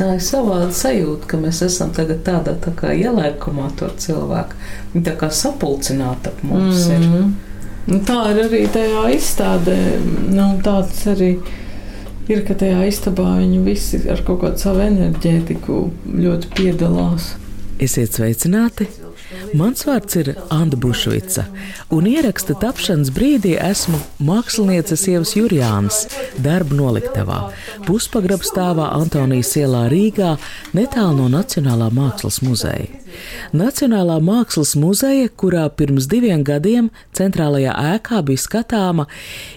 Tā ir savāda sajūta, ka mēs esam tagad tādā tā kā ielēkumā to cilvēku. Viņi tā kā sapulcināti ap mums mm -hmm. ir. Nu, tā ir arī tajā izstādē. Nu, tāds arī ir, ka tajā istabā viņi visi ar kaut kādu savu enerģētiku ļoti piedalās. Esiet sveicināti! Mans vārds ir Anna Bušvica, un ieraksta tapšanas brīdī esmu mākslinieces sievas Jurijāns darba noliktavā, puspagrabstāvā Antonijas ielā Rīgā, netālu no Nacionālā mākslas muzeja. Nacionālā mākslas muzeja, kurā pirms diviem gadiem centrālajā ēkā bija skatāma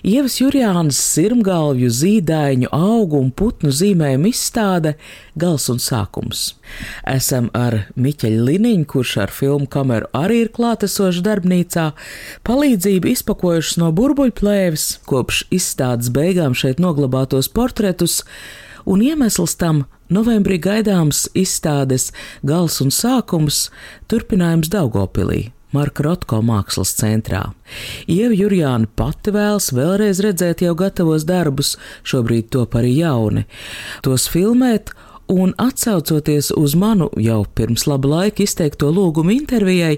Ievas Jurjānas sirmgalvju, zīdaiņu, augu un putnu zīmējumu izstāde Gals un sākums. Esam ar Miķeļu Liniņu, kurš ar filmu kameru arī ir klātesošs darbnīcā, palīdzību izpakojušas no burbuļplēves, kopš izstādes beigām šeit noglabātos portretus, un iemesls tam Novembrī gaidāms izstādes gals un sākums, turpinājums Daugopilī. Marka Rotko mākslas centrā. Ieva Jurjāna pati vēlas vēlreiz redzēt jau gatavos darbus, šobrīd top arī jauni, tos filmēt un atsaucoties uz manu jau pirms laba laika izteikto lūgumu intervijai,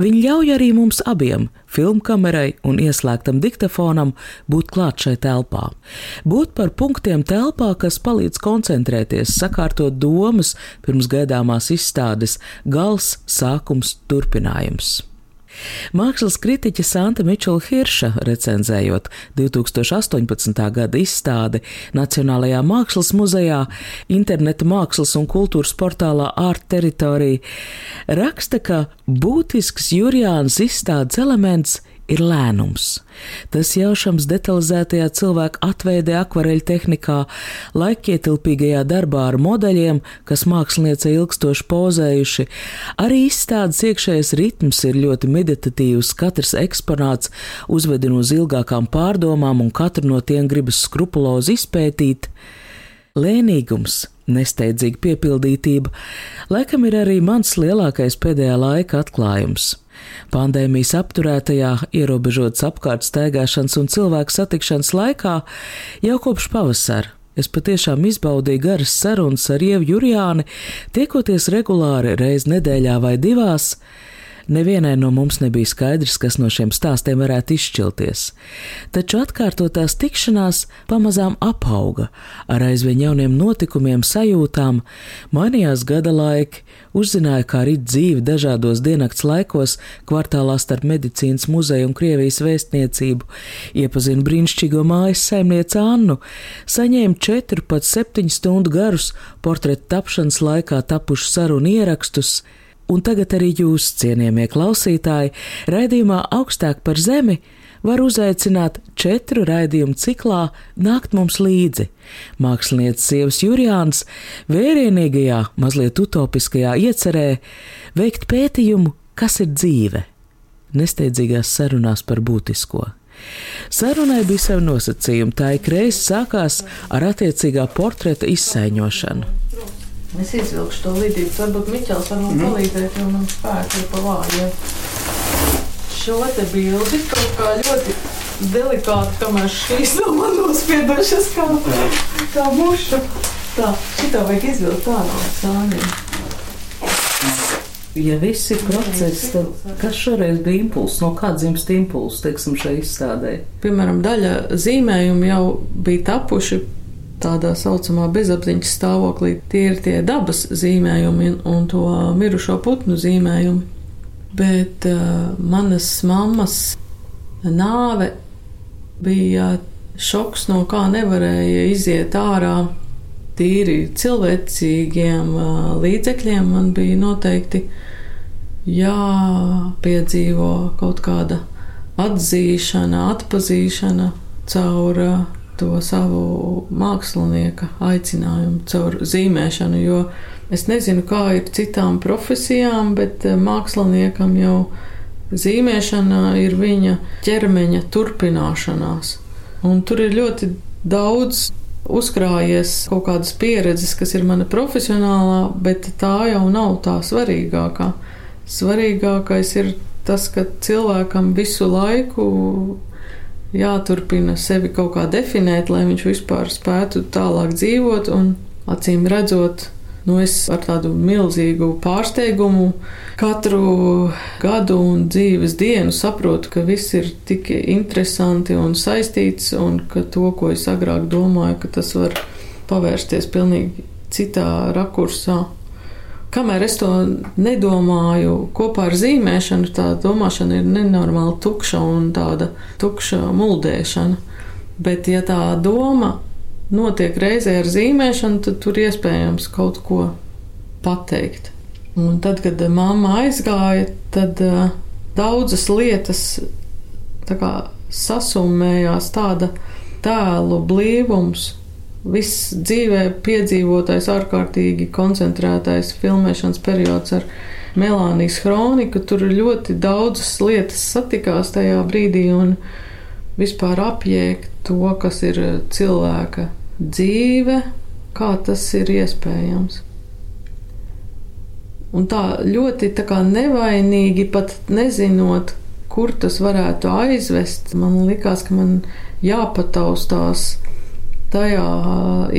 viņi ļauj arī mums abiem, filmkamerai un ieslēgtam diktafonam, būt klāt šai telpā. Būt par punktiem telpā, kas palīdz koncentrēties, sakārtot domas pirms gaidāmās izstādes, gals, sākums, turpinājums. Mākslas kritiķe Santa Mičela Hirša recenzējot 2018. gada izstādi Nacionālajā mākslas muzejā, interneta mākslas un kultūras portālā Art Territory, raksta, ka būtisks Jurijāns izstādes elements ir lēnums. Tas jaušams detalizētajā cilvēka atveidē akvareļu tehnikā, laikietilpīgajā darbā ar modeļiem, kas māksliniece ilgstoši pozējuši. Arī izstādes iekšējais ritms ir ļoti meditatīvs, katrs eksponāts uzvedina uz ilgākām pārdomām un katru no tiem gribas skrupulozi izpētīt. Lēnīgums, nesteidzīga piepildītība, laikam ir arī mans lielākais pēdējā laika atklājums. Pandēmijas apturētajā, ierobežotas apkārt staigāšanas un cilvēku satikšanas laikā jau kopš pavasara. Es patiešām izbaudīju garas sarunas ar Ievu Jurijāni, tiekoties regulāri reiz nedēļā vai divās, Nevienai no mums nebija skaidrs, kas no šiem stāstiem varētu izšķilties, taču atkārtotās tikšanās pamazām apauga ar aizvien jauniem notikumiem, sajūtām, mainījās gada laiki, uzzināja, kā rit dzīve dažādos diennakts laikos kvartālā starp medicīnas muzeju un Krievijas vēstniecību, iepazina brīnišķīgo mājas saimnieci Annu, saņēma četru pat septiņu stundu garus portretu tapšanas laikā tapušu sarunu ierakstus, un tagad arī jūs, cienījamie klausītāji, raidījumā augstāk par zemi var uzaicināt četru raidījumu ciklā nākt mums līdzi. Mākslinieces sievas Jurijāns vērienīgajā, mazliet utopiskajā iecerē veikt pētījumu, kas ir dzīve, nesteidzīgās sarunās par būtisko. Sarunai bija savi nosacījumi, tā ik reiz sākās ar attiecīgā portreta izsaiņošanu. Es izvilkšu to līdzību. Varbūt Miķels var man mm. palīdzēt, jo man spēki ir pa vājiem. Šo te bildi kaut kā ļoti delikāti, kamēr šīs nav man nospiedušas kā, kā muša. Tā, šitā vajag izvilkt tā no sāņiem. Ja viss ir process, tad kas šoreiz bija impulss, no kā dzimst impulss, teiksim, šai izstādē? Piemēram, daļa zīmējumu jau bija tapuši tādā saucamā bezapziņas stāvoklī. Tie ir tie dabas zīmējumi un to mirušo putnu zīmējumi. Bet uh, manas mammas nāve bija šoks, no kā nevarēja iziet ārā. Tīri cilvēcīgiem uh, līdzekļiem man bija noteikti jāpiedzīvo kaut kāda atzīšana, atpazīšana caur uh, to savu mākslinieka aicinājumu caur zīmēšanu, jo es nezinu, kā ir citām profesijām, bet eh, māksliniekam jau zīmēšana ir viņa ķermeņa turpināšanās. Un tur ir ļoti daudz uzkrājies kaut kādas pieredzes, kas ir mana profesionālā, bet tā jau nav tā svarīgākā. Svarīgākais ir tas, ka cilvēkam visu laiku jāturpina sevi kaut kā definēt, lai viņš vispār spētu tālāk dzīvot. Acīm redzot, nu es ar tādu milzīgu pārsteigumu katru gadu un dzīves dienu saprotu, ka viss ir tik interesanti un saistīts, un ka to, ko es agrāk domāju, ka tas var pavērsties pilnīgi citā rakursā. Kamēr es to nedomāju kopā ar zīmēšanu, tā domāšana ir nenormāli tukša un tāda tukša muldēšana. Bet, ja tā doma notiek reizē ar zīmēšanu, tad tur iespējams kaut ko pateikt. Un tad, kad mamma aizgāja, tad uh, daudzas lietas tā kā sasumējās tāda tēlu blīvums viss dzīvē piedzīvotais, ārkārtīgi koncentrētais filmēšanas periods ar Melānijas kroniku. Tur ļoti daudzas lietas satikās tajā brīdī un vispār apjēgt to, kas ir cilvēka dzīve, kā tas ir iespējams. Un tā ļoti tā kā nevainīgi, pat nezinot, kur tas varētu aizvest, man likās, ka man jāpataustās tajā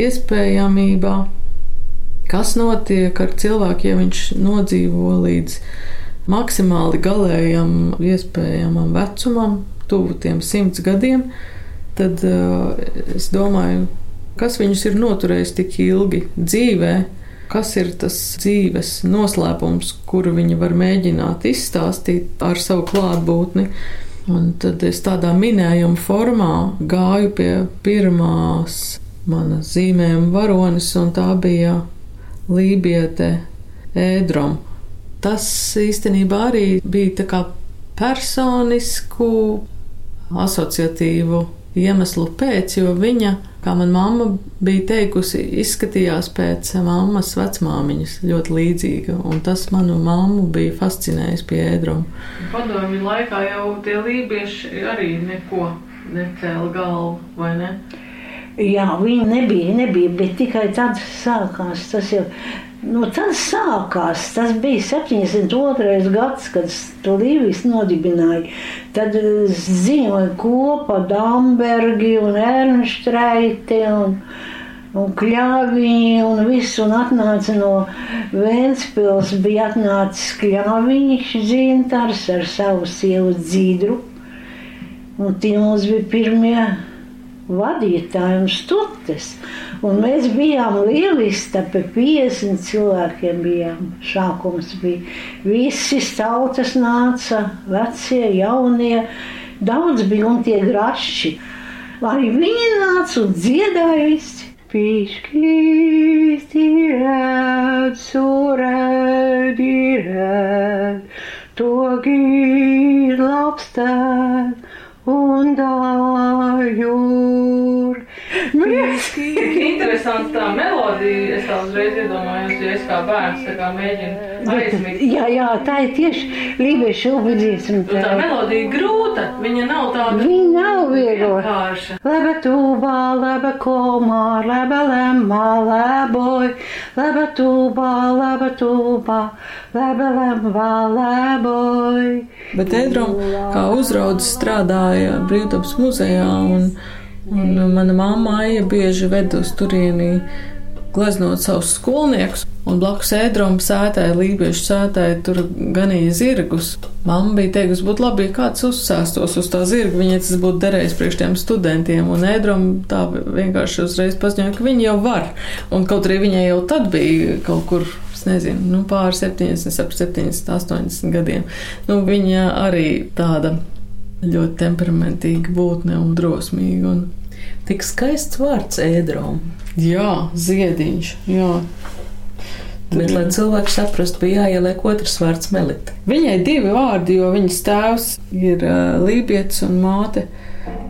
iespējamībā, kas notiek ar cilvēku, ja viņš nodzīvo līdz maksimāli galējam, iespējamam vecumam, tuvu tiem simts gadiem, tad uh, es domāju, kas viņus ir noturējis tik ilgi dzīvē, kas ir tas dzīves noslēpums, kuru viņi var mēģināt izstāstīt ar savu klātbūtni. Un tad es tādā minējuma formā gāju pie pirmās manas zīmējuma varonis, un tā bija Lībiete Ēdrom. Tas īstenībā arī bija tā kā personisku, asociatīvu iemeslu pēc, jo viņa kā man mamma bija teikusi, izskatījās pēc mammas vecmāmiņas ļoti līdzīga, un tas manu mammu bija fascinējis pie ēdruma. Padomju laikā jau tie lībieši arī neko necēla galvu, vai ne? Jā, viņi nebija, nebija, bet tikai tad sākās tas jau Nu, tas sākās. Tas bija 72. gads, kad to Līvijas nodibināja. Tad eh, ziņoja kopā Dambergi un Ernštreiti un, un Kļāviņi un viss. Un atnāca no Vēnspils, bija atnācis Kļāviņš dzintars ar savu sievu dzīdru. Un tie mums bija pirmie vadītāji un stutes. Un mēs bijām lieliski, tāpēc 50 cilvēkiem bijām. Šākums bija. Visi tautas nāca, vecie, jaunie, daudz bija un tie graši. Arī viņi nāca un dziedāja visi. Pišķīt ir surēd ir to gīd labstēt un dājur. Tik interesanti tā melodija. Es tā uzreiz iedomājos, ja es kā bērns tā kā mēģinu aizmigt. Jā, jā, tā ir tieši Lībiešu ubidzīsim. Tā, tā melodija grūta, viņa nav tāda. Viņa nav viegla. Leba tūbā, leba komā, leba lemā, leboj, leba tūbā, leba tūbā, leba lemā, leboj. Bet Edrom kā uzraudzes strādāja Brīvdabas muzejā un Un mana mamma Aija bieži ved uz turieni gleznot savus skolniekus, un blakus ēdroma sētē, lībiešu sētē, tur ganīja zirgus. Mamma bija teikusi, būtu labi, ja kāds uzsēstos uz tā zirga, viņai tas būtu derējis priekš tiem studentiem, un ēdroma tā vienkārši uzreiz paziņoja, ka viņi jau var, un kaut arī viņai jau tad bija kaut kur es nezinu, nu, pāri 70, 70, 80 gadiem. Nu, viņa arī tāda ļoti temperamentīga būtne un drosmīga. Un Tik skaists vārds ēdrom. Jā, ziediņš. Jā. Bet, lai cilvēks saprastu, bija jāieliek otrs vārds melita. Viņai divi vārdi, jo viņas tēvs ir uh, lībietis un māte.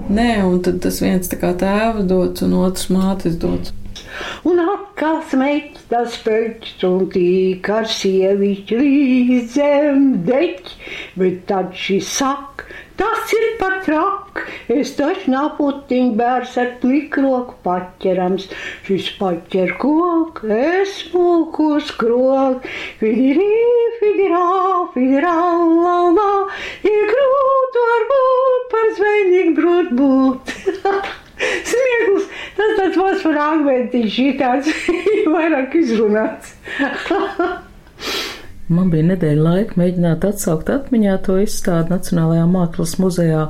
Nē, un tad tas viens tā kā tēva dots un otrs mātes dots. Un atkal smēķis tas pēc un tīk ar sievišķi līdz zem deķi, bet tad šī saka, tas ir pat traki. Es taču naputiņu bērs ar plikroku paķerams. Šis paķer koku, es mūkos kroku. Fidirī, fidirā, fidirā, la, la. Ir grūti varbūt par zvejnieku grūt būt. Smieklis, tas tāds par akmentiņš, šī tāds vairāk izrunāts. Man bija nedēļa laika mēģināt atsaukt atmiņā to izstādi Nacionālajā mākslas muzejā.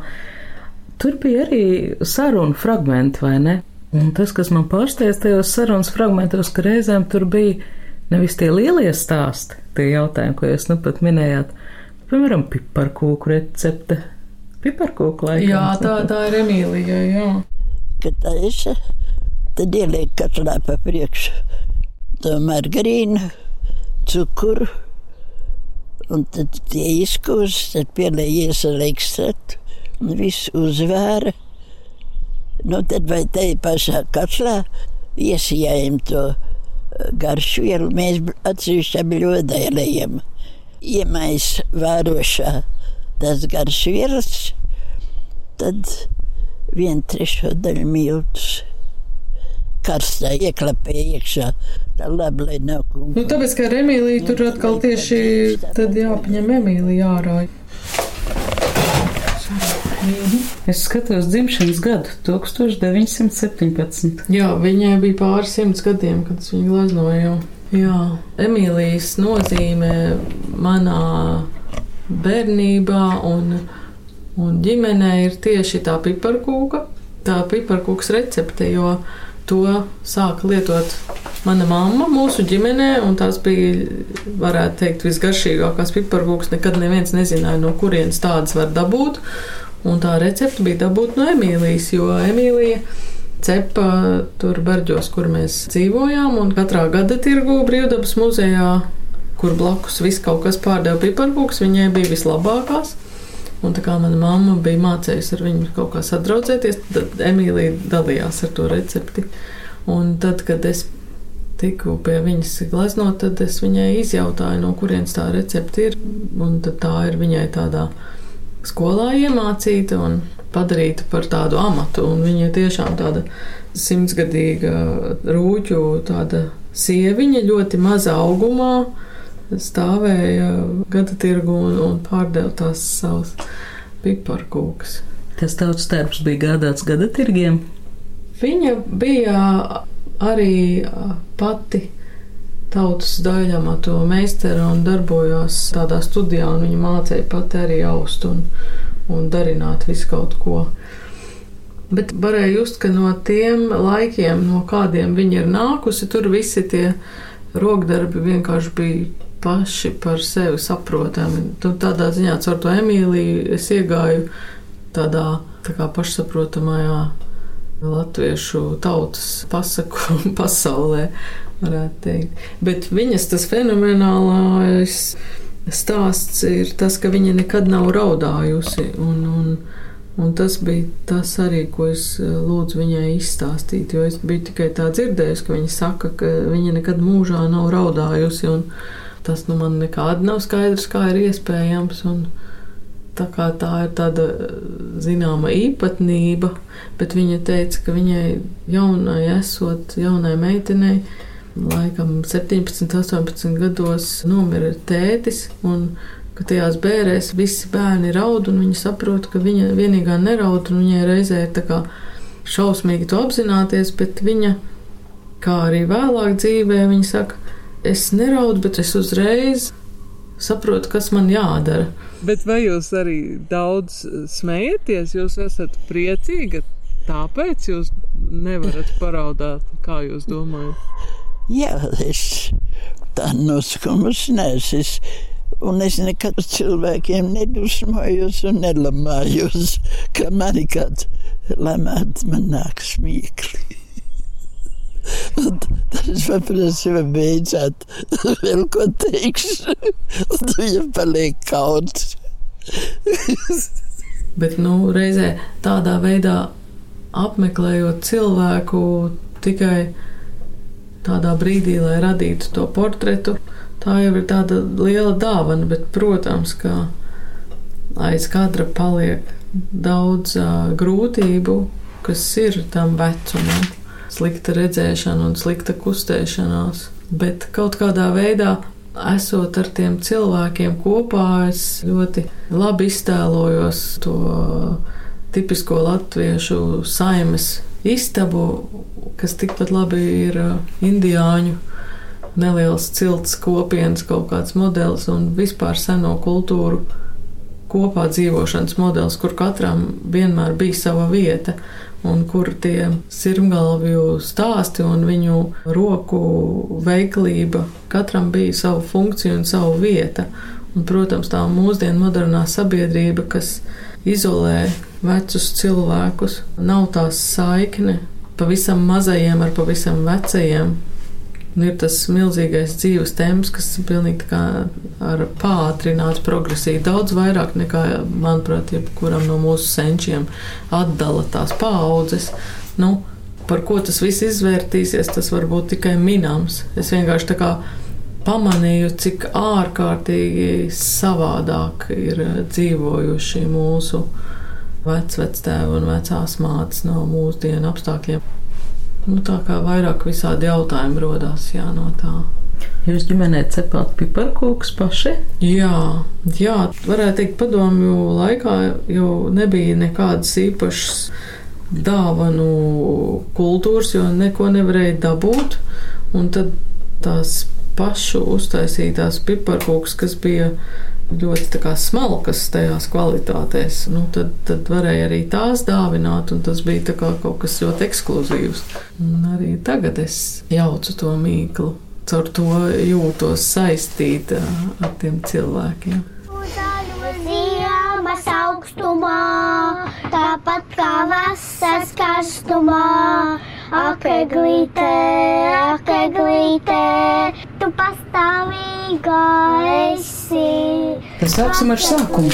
Tur bija arī sarunu fragmenti, vai ne? Un tas, kas man pārsteidz tajos sarunas fragmentos, ka reizēm tur bija nevis tie lielie stāsti, tie jautājumi, ko jūs nu pat minējāt, piemēram, piparkūku recepte. Piparkūku laikam. Jā, tā, tā ir Emīlija, jā. Kad taisa, tad ieliek katlā pa priekšu to margarīnu, cukuru, un tad izkūs, tad pielējies ar ekstratu, un viss uzvēra. Nu, tad vai te pašā katlā iesijājam to garšvielu, mēs atsevišķā bļodā ielējam. Iemais vērošā tas garšvielas, tad vienu trešo daļu miltus karstā ieklapē iekšā. Tā labi, lai nav kungu. Nu, tāpēc, ka ar Emīliju tur atkal tieši tad jāpaņem Emīlija ārā. Es skatos dzimšanas gadu 1917. Jā, viņai bija pāris simts gadiem, kad viņa gleznoja. Jā, Emīlijas nozīme manā bērnībā un, un ģimenē ir tieši tā piparkūka, tā piparkūks recepte, jo to sāka lietot mana mamma mūsu ģimenē, un tās bija, varētu teikt, visgaršīgākās piparkūks. Nekad neviens nezināja, no kurienes tādas var dabūt. Un tā recepte bija dabūt no Emīlijas, jo Emīlija cepa tur Berģos, kur mēs dzīvojām, un katrā gada tirgu brīvdabas muzejā, kur blakus viss kaut kas pārdeva piparkūks, viņai bija vislabākās. Un tā kā mana mamma bija mācējusi ar viņu kaut kā sadraudzēties, tad Emīlija dalījās ar to recepti. Un tad, kad es tiku pie viņas gleznot, tad es viņai izjautāju, no kurienes tā recepte ir. Un tā ir viņai tādā skolā iemācīta un padarīta par tādu amatu. Un viņa tiešām tāda simtsgadīga rūķu tāda sieviņa, ļoti maza augumā. Stāvēja gada tirgu un, un pārdeva tās savas piparkūkas. Tas tautas darbs bija gādāts gada tirgiem. Viņa bija arī pati tautas daļamatu meistara un darbojās tādā studijā, un viņa mācīja pati arī aust un, un darināt visu kaut ko. Bet varēja just, ka no tiem laikiem, no kādiem viņa ir nākusi, tur visi tie rokdarbi vienkārši bija paši par sevi saprotami. Tur tādā ziņā caur to Emīliju es iegāju tādā tā kā pašsaprotamajā latviešu tautas pasaku pasaulē varētu teikt. Bet viņas tas fenomenālais stāsts ir tas, ka viņa nekad nav raudājusi. Un, un, un tas bija tas arī, ko es eh, lūdzu viņai izstāstīt. Jo es biju tikai tā dzirdējusi, ka viņa saka, ka viņa nekad mūžā nav raudājusi. Tas nu, man nekādi nav skaidrs, kā ir iespējams. Un, Tā, tā ir tāda zināma īpatnība, bet viņa teica, ka viņai jaunai, esot jaunai meitenei, laikam 17, 18 gados nomira tētis. Ka tajās bērēs visi bērni raud, un viņi saprot, ka viņa vienīgā neraud, un viņai reizē ir tā kā šausmīgi to apzināties, bet viņa, kā arī vēlāk dzīvē, viņa saka, es neraudu, bet es uzreiz saprotu, kas man jādara. Bet vai jūs arī daudz smējaties, jūs esat priecīga, tāpēc jūs nevarat paraudāt, kā jūs domājat? Jā, es tā noskumus nesis. Un es nekad cilvēkiem nedusmojos un nelamājos, ka man kāds lamāt man nāk smiekli. Tad es paprasu, vai beidzot vēl ko teikšu, un tu jau paliek kauts. Bet, nu, reizē tādā veidā apmeklējot cilvēku tikai tādā brīdī, lai radītu to portretu. Tā jau ir tāda liela dāvana, bet, protams, ka aiz kadra paliek daudz uh, grūtību, kas ir tam vecumam. Slikta redzēšana un slikta kustēšanās. Bet kaut kādā veidā, esot ar tiem cilvēkiem kopā, es ļoti labi iztēlojos to tipisko latviešu saimes istabu, kas tikpat labi ir indiāņu neliels cilts kopienas kaut kāds modelis un vispār seno kultūru kopā dzīvošanas modelis, kur katram vienmēr bija sava vieta, un kur tie sirmgalvju stāsti un viņu roku veiklība katram bija sava funkcija un sava vieta. Un, protams, tā mūsdienu modernā sabiedrība, kas izolē vecus cilvēkus, nav tās saikne pavisam mazajiem ar pavisam vecajiem, Un ir tas milzīgais dzīves temps, kas pilnīgi ar pātrinātu progresiju. Daudz vairāk nekā, manuprāt, jebkuram no mūsu senčiem atdala tās paaudzes. Nu, par ko tas viss izvērtīsies, tas var būt tikai minams. Es vienkārši tā kā pamanīju, cik ārkārtīgi savādāk ir dzīvojuši mūsu vecvectēvi un vecās mātes no mūsdienu apstākļiem. Nu, tā kā vairāk visādi jautājumi rodās jā, no tā. Jūs ģimenē cepāt piparkūkus paši? Jā, jā, varētu teikt, padomju laikā jau nebija nekādas īpašas dāvanu kultūras, jo neko nevarēja dabūt. Un tad tās pašu uztaisītās piparkūkas, kas bija ļoti smalkas tajās kvalitātēs, nu, tad, tad varēja arī tās dāvināt, un tas bija kaut kas ļoti ekskluzīvs. Un arī tagad es jaucu to mīklu, caur to jūtos saistīta ar tiem cilvēkiem. Ziemas augstumā, tāpat kā vasaras karstumā Akeglīte, akeglīte, tu pastāvīgā esi. Tas sāksim ar sākumu.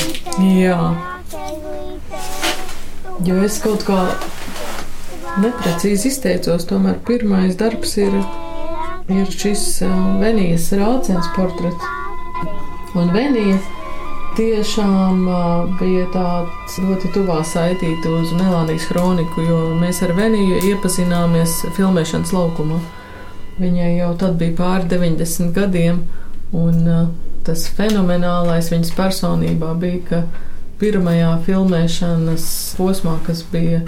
Jā. Jo es kaut kā neprecīzi izteicos, tomēr pirmais darbs ir, ir šis Venijas rāciens portrets. Un Venija tiešām bija tāds ļoti tuvā saistīta uz Melānijas kroniku, jo mēs ar Veniju iepazināmies filmēšanas laukumā. Viņai jau tad bija pāri 90 gadiem, un tas fenomenālais viņas personībā bija, ka pirmajā filmēšanas posmā, kas bija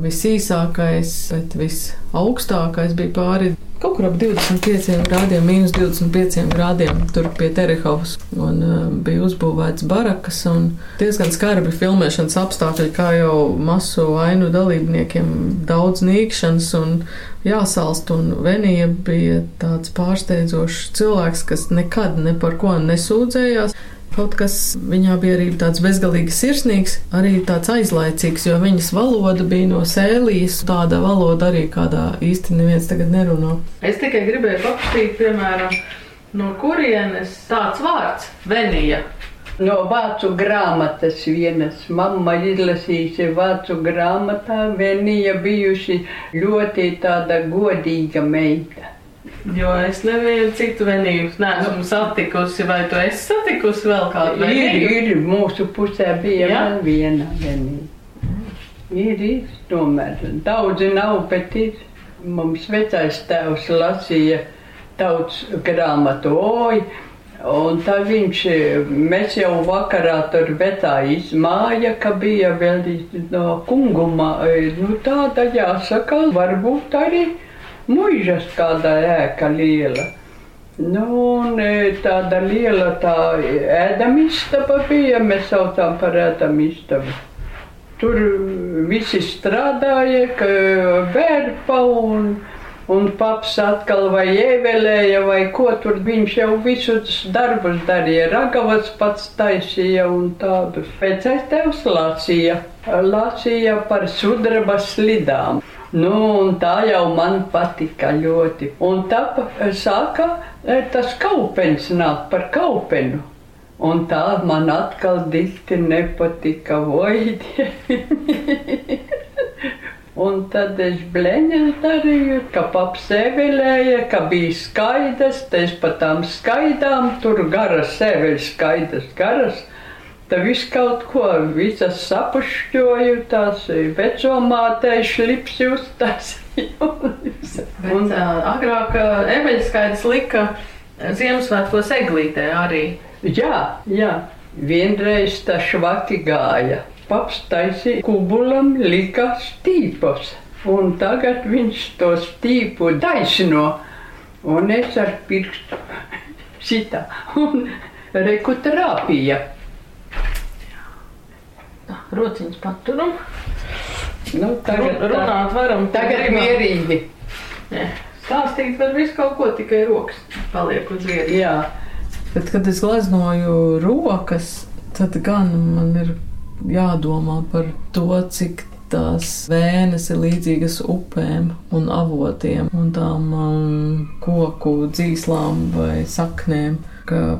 visīsākais, bet visaugstākais, bija pāri kaut kur ap 25 grādiem, mīnus 25 grādiem, tur pie Terehovas. Un uh, bija uzbūvēts barakas un diezgan skarbi filmēšanas apstākļi, kā jau masu ainu dalībniekiem daudz nīkšanas un jāsalst. Un Venija bija tāds pārsteidzošs cilvēks, kas nekad ne par ko nesūdzējās. Kaut kas viņā bija arī tāds bezgalīgi sirsnīgs, arī tāds aizlaicīgs, jo viņas valoda bija no sēlijas. Tāda valoda arī kādā īsti neviens tagad nerunā. Es tikai gribēju papstīt, piemēram, no kurienes tāds vārds - Venija. No vācu grāmatas vienas mamma izlasījusi vācu grāmatā, Venija bijuši ļoti tāda godīga meita. Jo es nevienu citu vienību neesmu satikusi, vai tu esi satikusi vēl kādu vienību? Ir, ir, mūsu pusē bija Jā? vēl viena vienība. Ir, ir, tomēr daudzi nav, bet ir. Mums vecais tēvs lasīja tautas grāmatu oju. Un tā viņš, mēs jau vakarā tur vecā izmāja, ka bija vēl no kunguma, nu tāda jāsaka, varbūt arī muižas kāda ēka liela. Nu, un e, tāda liela tā ēdamistaba bija, mēs saucām par ēdamistabu. Tur visi strādāja, ka vērpa un, un paps atkal vai ievēlēja vai ko tur. Viņš jau visus darbus darīja, ragavas pats taisīja un tādus. Pēc es tevs lasīja, lasīja par sudraba slidām. Nu, tā jau man patika ļoti. Un tā sāka e, tas kaupens nāk par kaupenu. Un tā man atkal dikti nepatika voidi. Un tad es bleņas darīju, ka paps sevilēja, ka bija skaidrs, es pa tām skaidām, tur garas seviļas skaidrs, garas. Tad viss kaut ko, visas sapušķoju, tās vecomātei šlipsi uztaisīju. Un uh, agrāk eveļskaidrs lika Ziemassvētkos eglītē arī. Jā, jā, vienreiz tā švaki gāja. Paps taisīja kubulam lika stīpos. Un tagad viņš to stīpu taisno. Un es ar pirkstu šitā. Un rekuterapija. Rociņas paturam. Nu, tagad, Ru- runāt varam. Tagad gribam. mierīgi. Nē, Stāstīt var visu kaut ko, tikai rokas paliek uz vietas. Jā. Bet, kad es gleznoju rokas, tad gan man ir jādomā par to, cik tās vēnes ir līdzīgas upēm un avotiem un tām um, koku dzīslām vai saknēm, ka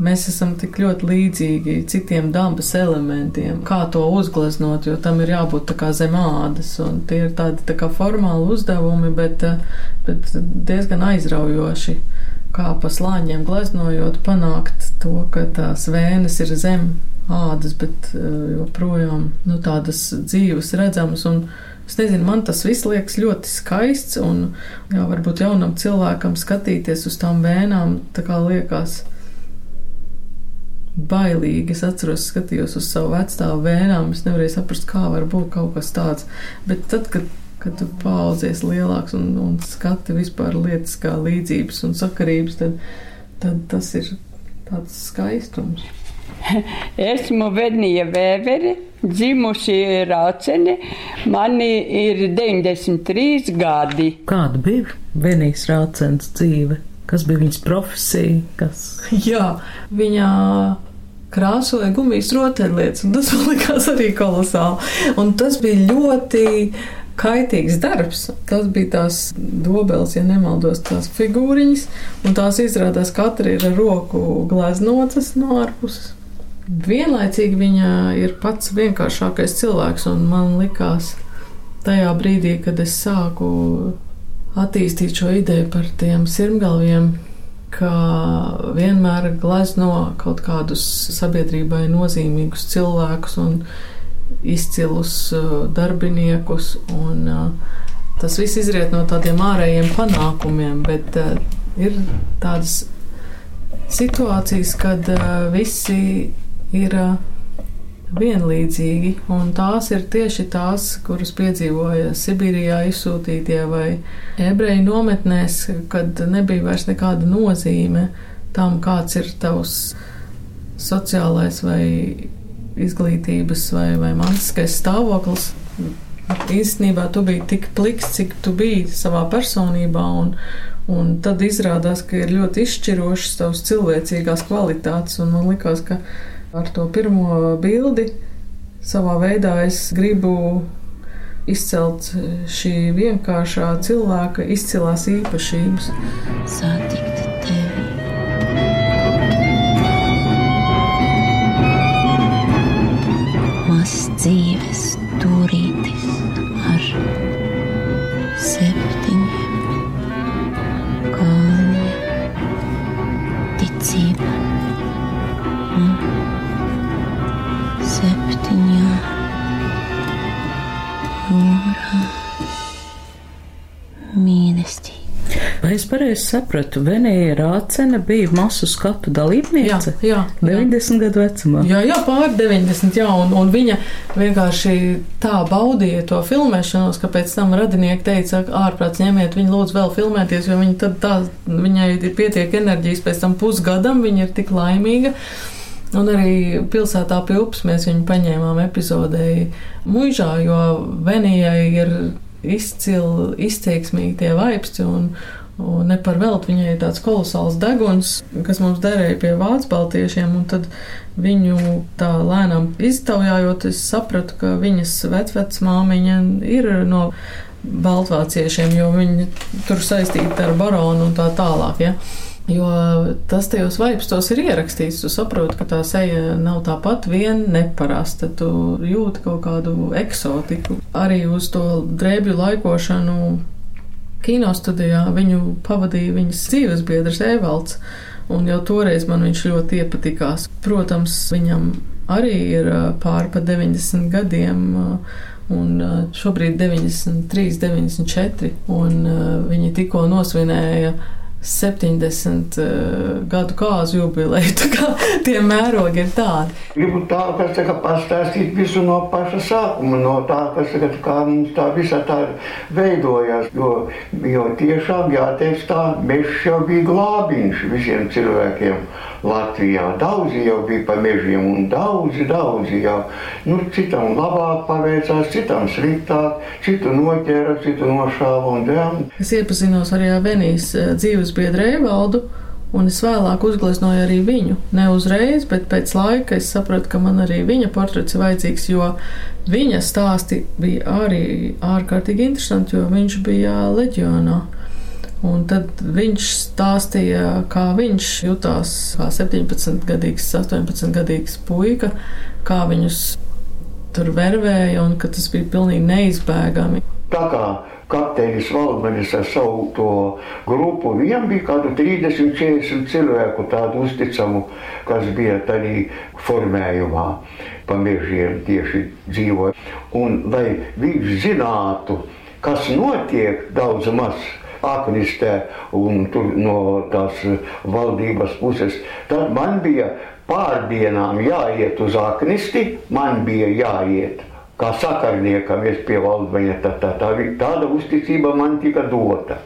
mēs esam tik ļoti līdzīgi citiem dabas elementiem. Kā to uzgleznot, jo tam ir jābūt zem ādas, tie ir tādi tā formāli uzdevumi, bet, eh, bet diezgan aizraujoši kā pa slāņiem gleznojot, panākt to, ka tās vēnes ir zem ādas, bet uh, joprojām nu, tādas dzīves redzamas. Es nezinu, man tas viss liekas ļoti skaists, un jā, varbūt jaunam cilvēkam skatīties uz tām vēnām, tā kā liekas. Bailīgi. Es atceros, skatījos uz savu vecstāvu vēnām. Es nevarēju saprast, kā var būt kaut kas tāds. Bet tad, kad kad tu paudzies lielāks un, un skati vispār lietas kā līdzības un sakarības, tad, tad tas ir tāds skaistums. Esmu Venija Vēvere, dzimusi Rācene, man ir 93 gadi. Kāda bija Venijas Rācens dzīve? Kas bija viņas profesija? Kas? Jā, viņa krāsoja gumijas rotaļlietas, un tas man likās arī kolosāli. Un tas bija ļoti kaitīgs darbs. Tas bija tās dobels, ja nemaldos, tās figūriņas, un tās izrādās katra ir ar roku gleznotas no ārpuses. Vienlaicīgi viņa ir pats vienkāršākais cilvēks, un man likās tajā brīdī, kad es sāku attīstīt šo ideju par tiem sirmgalviem, ka vienmēr glezno kaut kādus sabiedrībai nozīmīgus cilvēkus un izcilus uh, darbiniekus. Un, uh, tas viss izriet no tādiem ārējiem panākumiem, bet uh, ir tādas situācijas, kad visi ir vienlīdzīgi, un tās ir tieši tās, kuras piedzīvoja Sibīrijā izsūtītie vai ebreju nometnēs, kad nebija vairs nekāda nozīme tam, kāds ir tavs sociālais vai izglītības vai, vai mantiskais stāvoklis. Īstenībā tu biji tik pliks, cik tu biji savā personībā, un, un tad izrādās, ka ir ļoti izšķirošas tavas cilvēcīgās kvalitātes, un man likās, ka ar to pirmo bildi savā veidā es gribu izcelt šī vienkāršā cilvēka izcilās īpašības. Satikt tevi. Mazs dzīves es pareizi sapratu, Venēja Rācena bija masu skatu dalībniece? Jā, jā, jā. 90 gadu vecumā. Jā, jā, pār 90, jā, un, un viņa vienkārši tā baudīja to filmēšanos, ka pēc tam radinieki teica, ārprāts ņemiet viņu lūdzu vēl filmēties, jo viņa tad tā, viņai ir pietiek enerģijas pēc tam pusgadam, viņa ir tik laimīga. Un arī pilsētā pie upes mēs viņu paņēmām epizodē muižā, jo Venijai ir izcili, izteiksmīgi tie vaipsti un, un ne par velti viņai ir tāds kolosāls deguns, kas mums derēja pie vācu baltiešiem, tad viņu tā lēnām iztaujājot, es sapratu, ka viņas vecvecmāmiņa ir no baltvāciešiem, jo viņi tur saistīti ar baronu un tā tālāk, ja. Jo tas tajos vaipstos ir ierakstīts. Tu saproti, ka tā seja nav tāpat vien neparasta. Tu jūti kaut kādu eksotiku. Arī uz to drēbju laikošanu kinostudijā viņu pavadīja viņas dzīves biedrs Evalds. un jau toreiz man viņš ļoti iepatikās. Protams, viņam arī ir pāri pa 90 gadiem. Un šobrīd 93, 94, un viņi tikko nosvinēja 70 uh, gadu kāzu jubileju. Tā kā tie mērogi ir tādi. Gribu tā, kas tā pastāstīt visu no paša sākuma, no tā, kas tā, kā mums tā visa tā veidojās. Jo, jo tiešām jāteic tā, mežs jau bija glābiņš visiem cilvēkiem Latvijā. Daudzi jau bija pa mežiem un daudzi, daudzi jau. Nu, citam labāk paveicās, citam sliktāk, citu noķēra, citu nošāva un dēm. Es iepazinos arī ar Venijas dzīves biedru Evaldu. Un es vēlāk uzgleznoju arī viņu. Ne uzreiz, bet pēc laika es sapratu, ka man arī viņa portrets ir vajadzīgs, jo viņa stāsti bija arī ārkārtīgi interesanti, jo viņš bija leģionā. Un tad viņš stāstīja, kā viņš jutās kā 17, gadīgs, 18 gadīgs puika, kā viņus tur vervēja un ka tas bija pilnīgi neizbēgami. Tā kā kapteinis Valdmanis ar savu to grupu. Viņam bija kādu 30, 40 cilvēku tādu uzticamu, kas bija tādā formējumā pa mežiem tieši dzīvoja. Un lai viņš zinātu, kas notiek daudz maz aknistē un tur no tās valdības puses, tad man bija pārdienām jāiet uz aknisti, man bija jāiet kā sakarniekam, es pie valdmeņa, tā, tā, tā, tāda uzticība man tika dota.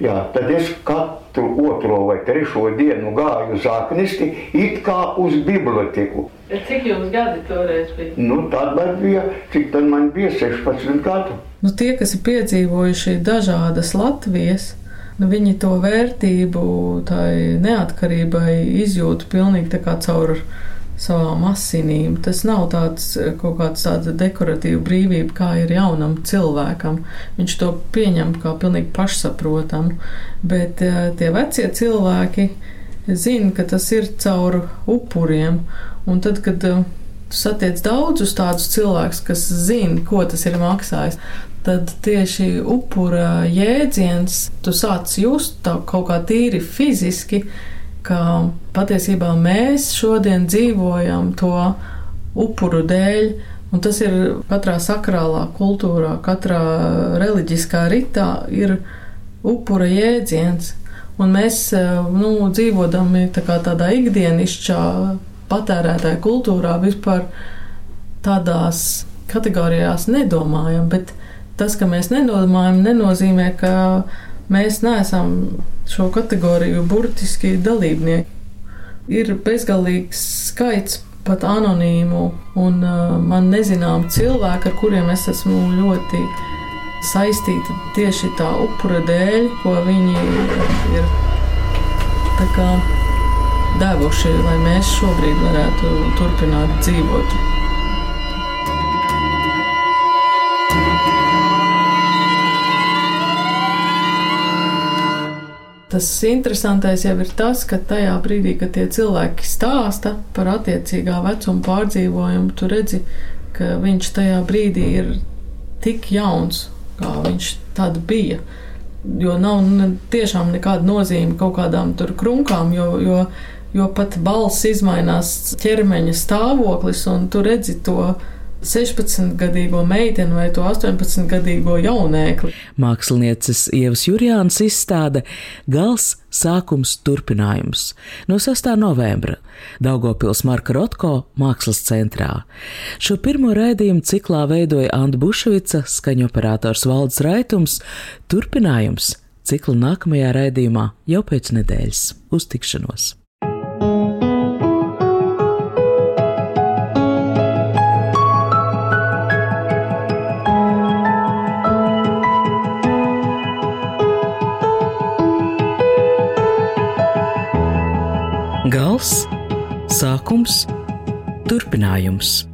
Jā, tad es katru otro vai trešo dienu gāju uz aknisti, it kā uz biblioteku. Cik jums gadi toreiz bija? Nu, tad man bija, cik tad man bija 16 gadu. Nu, tie, kas ir piedzīvojuši dažādas Latvijas, nu, viņi to vērtību tai neatkarībai izjūta pilnīgi tā kā caur savām asinīm. Tas nav tāds eh, kaut kāds tāds dekoratīva brīvība, kā ir jaunam cilvēkam. Viņš to pieņem kā pilnīgi pašsaprotamu, bet eh, tie vecie cilvēki zina, ka tas ir caur upuriem. Un tad, kad eh, satiec daudzus tādus cilvēkus, kas zina, ko tas ir maksājis, tad tieši upura jēdziens tu sāc just kaut kā tīri fiziski ka patiesībā mēs šodien dzīvojam to upuru dēļ, un tas ir katrā sakrālā kultūrā, katrā reliģiskā ritā ir upura jēdziens. Un mēs nu, dzīvodami tā tādā ikdienišķā patērētāja kultūrā vispār tādās kategorijās nedomājam, bet tas, ka mēs nedomājam, nenozīmē, ka mēs neesam šo kategoriju burtiski dalībnieki. Ir bezgalīgs skaits pat anonīmu un uh, man nezinām cilvēku, ar kuriem es esmu ļoti saistīta tieši tā upura dēļ, ko viņi ir devuši, lai mēs šobrīd varētu turpināt dzīvot. Tas interesantais jau ir tas, ka tajā brīdī, kad tie cilvēki stāsta par attiecīgā vecuma pārdzīvojumu, tu redzi, ka viņš tajā brīdī ir tik jauns, kā viņš tad bija. Jo nav ne, tiešām nekāda nozīme kaut kādām tur krunkām, jo, jo, jo pat balss izmainās ķermeņa stāvoklis, un tu redzi to 16-gadīgo meiteni vai to 18-gadīgo jaunēkli. Mākslinieces Ievas Jurjāns izstāde Gals sākums turpinājums no 6. novembra Daugopils Marka Rotko mākslas centrā. Šo pirmo raidījumu ciklā veidoja Anta Bušvica, skaņoperators Valdes Raitums, turpinājums cikla nākamajā raidījumā jau pēc nedēļas. Uz Gals, sākums, turpinājums.